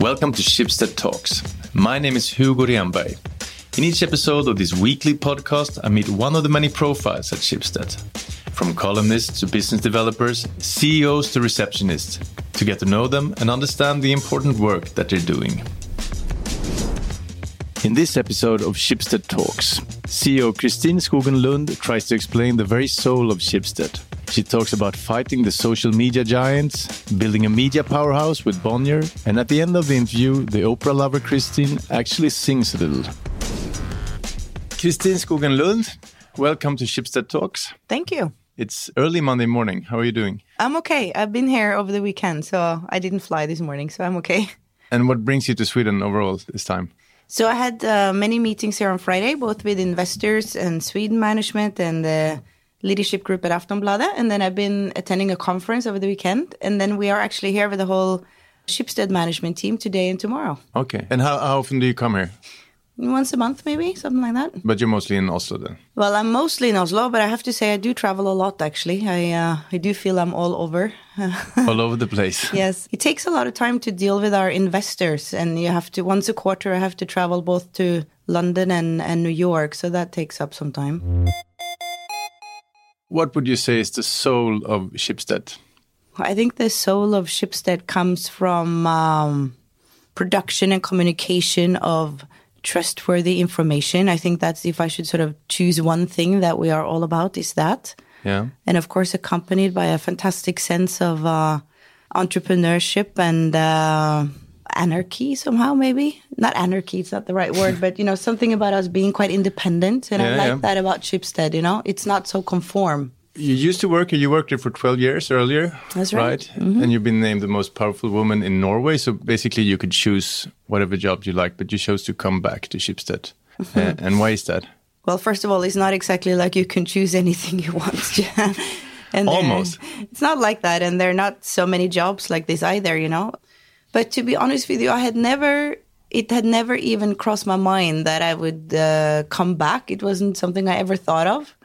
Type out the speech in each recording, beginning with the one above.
Welcome to Schibsted Talks. My name is Hugo Renberg. In each episode of this weekly podcast, I meet one of the many profiles at Schibsted. From columnists to business developers, CEOs to receptionists, to get to know them and understand the important work that they're doing. In this episode of Schibsted Talks, CEO Christine Skogen Lund tries to explain the very soul of Schibsted. She talks about fighting the social media giants, building a media powerhouse with Bonnier, and at the end of the interview, the opera lover Christine actually sings a little. Christine Skogen Lund, welcome to Schibsted Talks. Thank you. It's early Monday morning. How are you doing? I'm okay. I've been here over the weekend, so I didn't fly this morning, so I'm okay. And what brings you to Sweden overall this time? So I had uh, many meetings here on Friday, both with investors and Sweden management and the leadership group at Aftonbladet. And then I've been attending a conference over the weekend. And then we are actually here with the whole Schibsted management team today and tomorrow. Okay. And how, how often do you come here? Once a month, maybe, something like that. But you're mostly in Oslo then? Well, I'm mostly in Oslo, but I have to say I do travel a lot, actually. I, uh, I do feel I'm all over. All over the place. Yes, it takes a lot of time to deal with our investors, and you have to once a quarter. I have to travel both to London and, and New York, so that takes up some time. What would you say is the soul of Schibsted? I think the soul of Schibsted comes from um, production and communication of trustworthy information. I think that's if I should sort of choose one thing that we are all about is that. Yeah. And of course, accompanied by a fantastic sense of uh, entrepreneurship and uh, anarchy somehow, maybe. Not anarchy, it's not the right word, but, you know, something about us being quite independent. And I like yeah. that about Schibsted, you know? It's not so conform. You used to work, here, you worked there for 12 years earlier. That's right. Mm-hmm. And you've been named the most powerful woman in Norway. So basically, you could choose whatever job you like, but you chose to come back to. Mm-hmm. Uh, and why is that? Well, first of all, it's not exactly like you can choose anything you want. and Almost. It's not like that. And there are not so many jobs like this either, you know? But to be honest with you, I had never, it had never even crossed my mind that I would uh, come back. It wasn't something I ever thought of.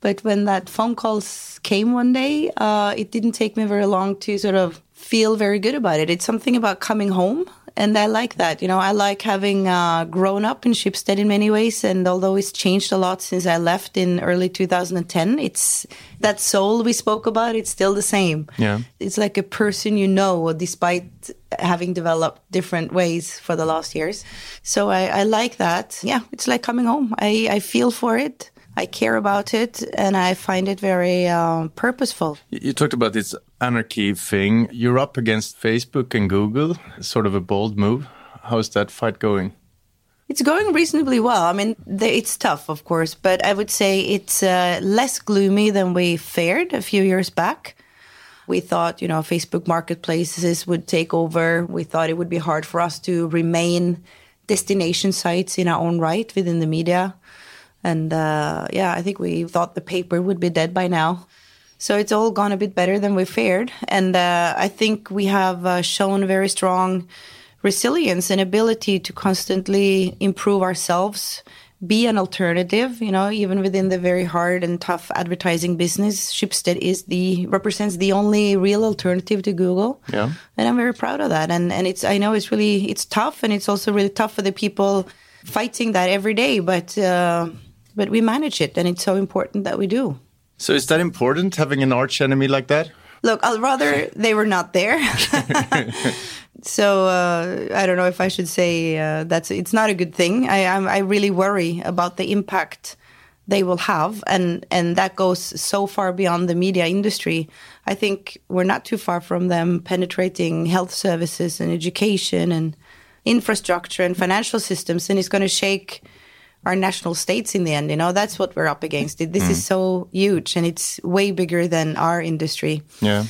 But when that phone call came one day, uh, it didn't take me very long to sort of feel very good about it. It's something about coming home. And I like that. You know, I like having uh, grown up in Schibsted in many ways. And although it's changed a lot since I left in early 2010, it's that soul we spoke about, it's still the same. Yeah. It's like a person you know, despite having developed different ways for the last years. So I, I like that. Yeah, it's like coming home. I, I feel for it. I care about it, and I find it very uh, purposeful. You talked about this anarchy thing. You're up against Facebook and Google, sort of a bold move. How's that fight going? It's going reasonably well. I mean, it's tough, of course, but I would say it's uh, less gloomy than we feared a few years back. We thought, you know, Facebook marketplaces would take over. We thought it would be hard for us to remain destination sites in our own right within the media. And uh, yeah, I think we thought the paper would be dead by now. So it's all gone a bit better than we feared. And uh, I think we have uh, shown very strong resilience and ability to constantly improve ourselves, be an alternative, you know, even within the very hard and tough advertising business. Schibsted is the represents the only real alternative to Google. Yeah. And I'm very proud of that. And and it's I know it's really it's tough and it's also really tough for the people fighting that every day, but uh, but we manage it and it's so important that we do. So is that important, having an arch enemy like that? Look, I'd rather they were not there. so uh, I don't know if I should say uh, that's it's not a good thing. I I'm, I really worry about the impact they will have, and and that goes so far beyond the media industry. I think we're not too far from them penetrating health services and education and infrastructure and financial systems, and it's going to shake our national states in the end. You know, that's what we're up against. This is so huge, and it's way bigger than our industry. Yeah.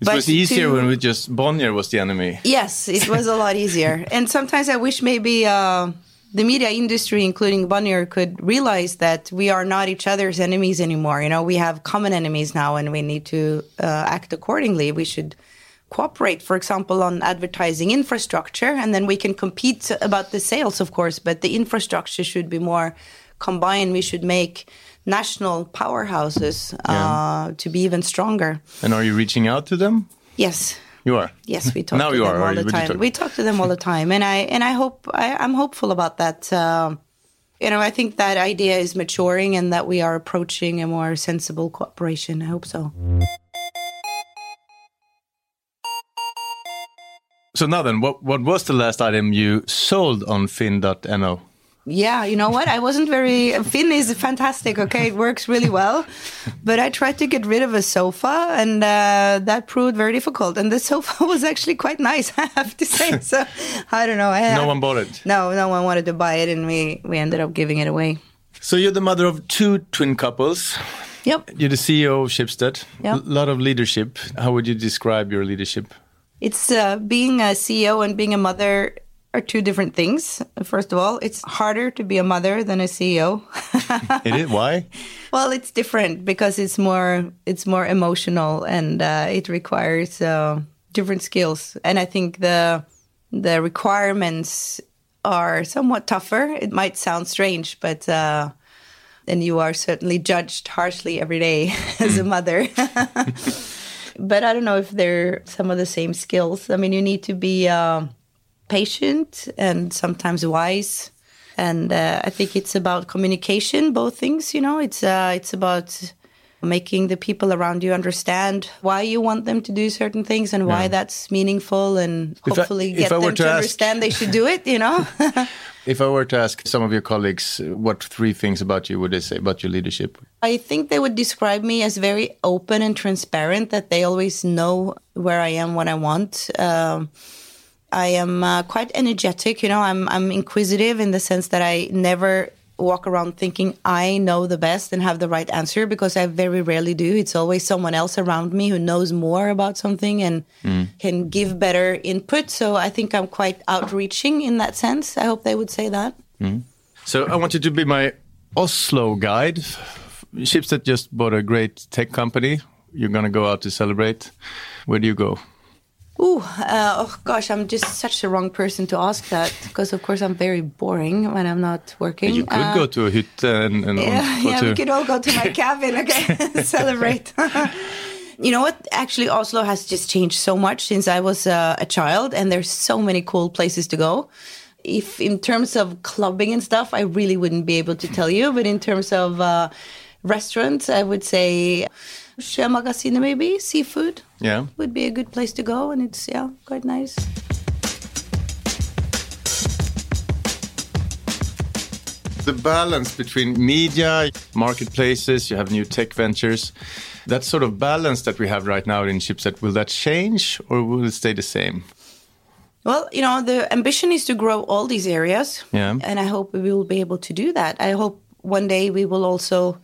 It But was easier to- when we just Bonnier was the enemy. Yes, it was a lot easier. And sometimes I wish maybe uh, the media industry, including Bonnier, could realize that we are not each other's enemies anymore. You know, we have common enemies now, and we need to uh, act accordingly. We should cooperate, for example, on advertising infrastructure, and then we can compete about the sales, of course. But the infrastructure should be more combined. We should make national powerhouses uh, to be even stronger. And are you reaching out to them? Yes, You are. Yes, we talk now to you them are, all or the you time. talk- We talk to them all the time, and I and I hope I, I'm hopeful about that. Um, you know, I think that idea is maturing, and that we are approaching a more sensible cooperation. I hope so. So now then, what what was the last item you sold on Finn.no? Yeah, you know what? I wasn't very. Finn is fantastic. Okay, it works really well, but I tried to get rid of a sofa, and uh, that proved very difficult. And the sofa was actually quite nice, I have to say. So I don't know. I No one bought it. No, no one wanted to buy it, and we we ended up giving it away. So you're the mother of two twin couples. Yep. You're the CEO of Schibsted. Yeah. A lot of leadership. How would you describe your leadership? It's uh, being a CEO and being a mother are two different things. First of all, it's harder to be a mother than a CEO. it is why? well, it's different because it's more it's more emotional and uh, it requires uh, different skills. And I think the the requirements are somewhat tougher. It might sound strange, but uh, and you are certainly judged harshly every day as a mother. but I don't know if they're some of the same skills. I mean, you need to be uh, patient and sometimes wise, and uh, I think it's about communication. Both things, you know, it's uh, it's about making the people around you understand why you want them to do certain things and why Yeah. that's meaningful, and If hopefully if get I them to to ask- understand they should do it. You know. If I were to ask some of your colleagues uh, what three things about you would they say about your leadership? I think they would describe me as very open and transparent, that they always know where I am, what I want. Um, I am uh, quite energetic, you know, I'm, I'm inquisitive in the sense that I never walk around thinking I know the best and have the right answer because I very rarely do. It's always someone else around me who knows more about something and mm. can give better input. So I think I'm quite outreaching in that sense. I hope they would say that. Mm. So I want you to be my Oslo guide. Schibsted just bought a great tech company. You're going to go out to celebrate. Where do you go? Ooh, uh, oh gosh, I'm just such the wrong person to ask that because, of course, I'm very boring when I'm not working. You could Uh, go to a hytte and, and Yeah, yeah, to, we could all go to my cabin, okay, celebrate. you know what? Actually, Oslo has just changed so much since I was uh, a child, and there's so many cool places to go. If in terms of clubbing and stuff, I really wouldn't be able to tell you, but in terms of uh, restaurants, I would say Sjømagasinet maybe seafood yeah. would be a good place to go, and it's yeah quite nice. The balance between media, marketplaces, you have new tech ventures. That sort of balance that we have right now in Schibsted, will that change or will it stay the same? Well, you know, the ambition is to grow all these areas. Yeah. And I hope we will be able to do that. I hope one day we will also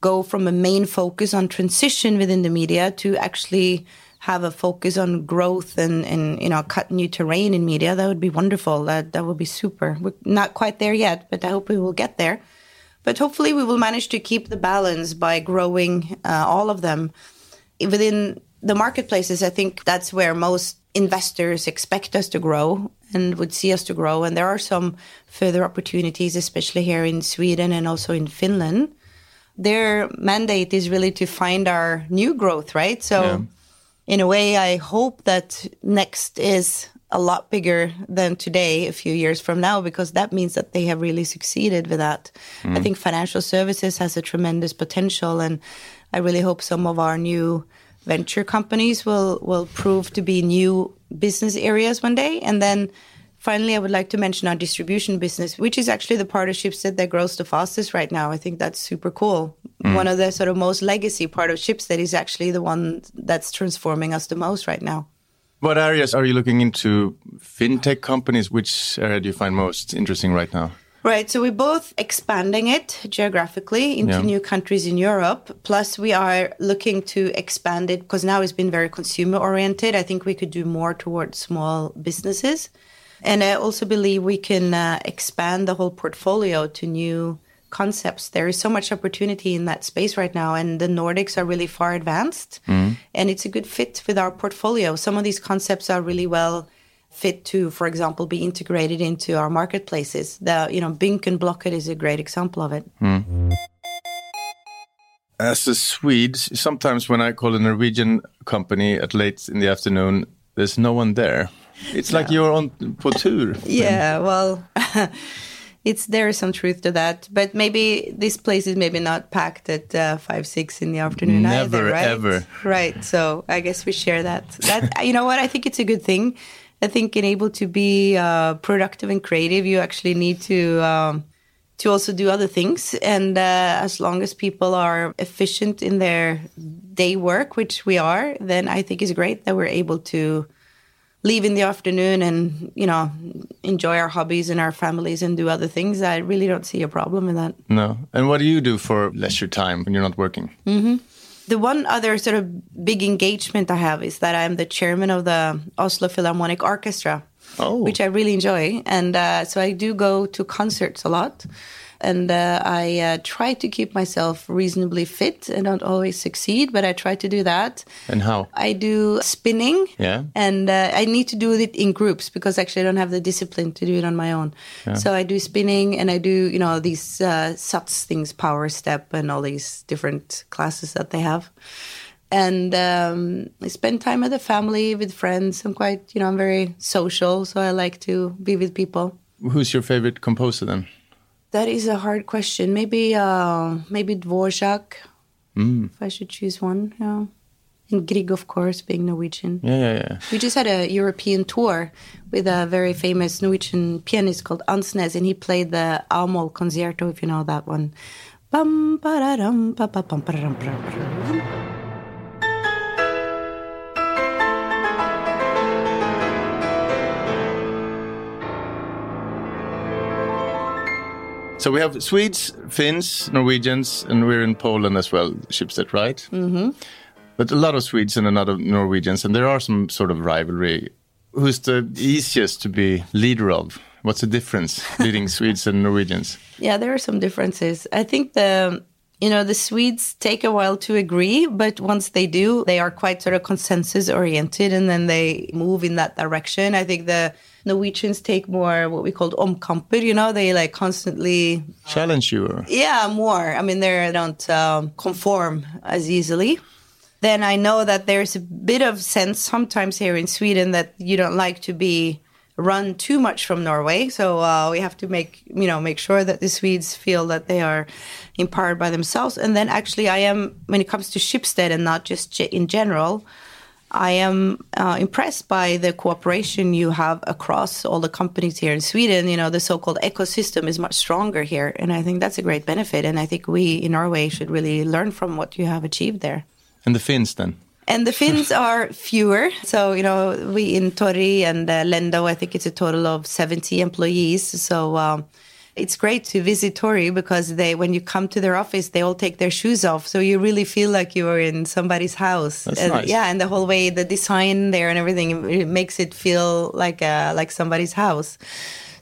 go from a main focus on transition within the media to actually have a focus on growth and, and you know, cut new terrain in media. That would be wonderful. That that would be super. We're not quite there yet, but I hope we will get there. But hopefully we will manage to keep the balance by growing uh, all of them within the marketplaces, I think that's where most investors expect us to grow and would see us to grow. And there are some further opportunities, especially here in Sweden and also in Finland. Their mandate is really to find our new growth, right? So, Yeah. in a way, I hope that next is a lot bigger than today a few years from now because that means that they have really succeeded with that. Mm-hmm. I think financial services has a tremendous potential and I really hope some of our new venture companies will will prove to be new business areas one day and then finally I would like to mention our distribution business which is actually the part of Schibsted that grows the fastest right now. I think that's super cool. Mm. One of the sort of most legacy part of Schibsted is actually the one that's transforming us the most right now. What areas are you looking into? Fintech companies, which area do you find most interesting right now? Right. So we're both expanding it geographically into Yeah. new countries in Europe. Plus, we are looking to expand it because now it's been very consumer oriented. I think we could do more towards small businesses. And I also believe we can uh, expand the whole portfolio to new concepts. There is so much opportunity in that space right now, and the Nordics are really far advanced. And it's a good fit with our portfolio. Some of these concepts are really well fit to, for example, be integrated into our marketplaces. The you know Bink and Blocket is a great example of it. As a Swede, sometimes when I call a Norwegian company at late in the afternoon, there's no one there. It's like you're on på tur. Yeah, well, it's there is some truth to that, but maybe this place is maybe not packed at uh, five six in the afternoon Never, either, right? ever. Right. So I guess we share that. That you know what I think it's a good thing. I think in able to be uh, productive and creative, you actually need to. Um, to also do other things. And uh, as long as people are efficient in their day work, which we are, then I think it's great that we're able to leave in the afternoon and you know enjoy our hobbies and our families and do other things. I really don't see a problem in that. No. And what do you do for leisure time when you're not working? Mm-hmm. The one other sort of big engagement I have is that I'm the chairman of the Oslo Philharmonic Orchestra. Oh. which I really enjoy. And uh, so I do go to concerts a lot. And uh, I uh, try to keep myself reasonably fit. I don't always succeed, but I try to do that. And how? I do spinning. Yeah. And uh, I need to do it in groups because actually I don't have the discipline to do it on my own. So I do spinning and I do, you know, these uh, SATS things, power step and all these different classes that they have. And um, I spend time with the family, with friends. I'm quite, you know, I'm very social, so I like to be with people. Who's your favorite composer then? That is a hard question. Maybe, uh, maybe Dvorak, if I should choose one. Yeah. And Grieg, of course, being Norwegian. Yeah, yeah, yeah. We just had a European tour with a very famous Norwegian pianist called Andsnes, and he played the Amol Concerto, if you know that one. Bum, ba-da-dum, ba-ba-bum, ba-da-dum, ba-da-dum. So we have Swedes, Finns, Norwegians, and we're in Poland as well, Schibsted, right? Mm-hmm. But a lot of Swedes and a lot of Norwegians, and there are some sort of rivalry. Who's the easiest to be leader of? What's the difference leading Swedes and Norwegians? Yeah, there are some differences. I think the you know the Swedes take a while to agree, but once they do, they are quite sort of consensus oriented, and then they move in that direction. I think the Norwegians take more what we call omkamper. You know, they like constantly Challenge you? Or? yeah, more. I mean, they don't um, conform as easily. Then I know that there's a bit of sense sometimes here in Sweden that you don't like to be run too much from Norway. So uh, we have to make you know make sure that the Swedes feel that they are empowered by themselves. And then actually, I am when it comes to Schibsted and not just in general. I am uh, impressed by the cooperation you have across all the companies here in Sweden. You know, the so-called ecosystem is much stronger here, and I think that's a great benefit. And I think we in Norway should really learn from what you have achieved there. And the Finns then? And the Finns are fewer. So, you know, we in Tori and uh, Lendo, I think it's a total of 70 employees. So um, it's great to visit Tori because they, when you come to their office, they all take their shoes off. So you really feel like you are in somebody's house. That's and, nice. Yeah, and the whole way, the design there and everything, it makes it feel like uh, like somebody's house.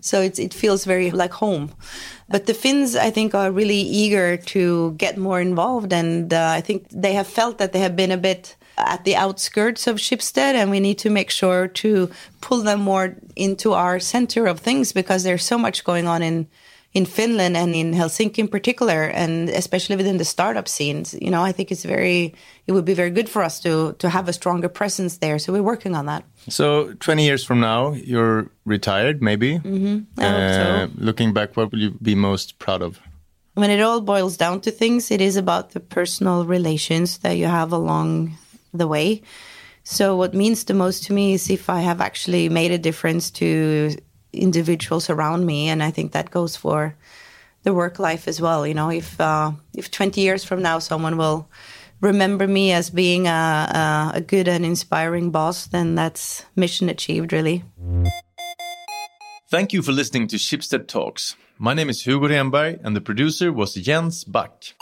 So it's, it feels very like home. But the Finns, I think, are really eager to get more involved. And uh, I think they have felt that they have been a bit at the outskirts of Schibsted, and we need to make sure to pull them more into our center of things because there's so much going on in in Finland and in Helsinki in particular, and especially within the startup scenes. You know, I think it's very it would be very good for us to to have a stronger presence there. So we're working on that. So 20 years from now, you're retired, maybe. Mm-hmm. I hope so. Looking back, what will you be most proud of? when it all boils down to things, it is about the personal relations that you have along the way. So, what means the most to me is if I have actually made a difference to individuals around me, and I think that goes for the work life as well. You know, if uh, if twenty years from now someone will remember me as being a, a, good and inspiring boss, then that's mission achieved, really. Thank you for listening to Schibsted Talks. My name is Hugo Renberg, and the producer was Jens Back.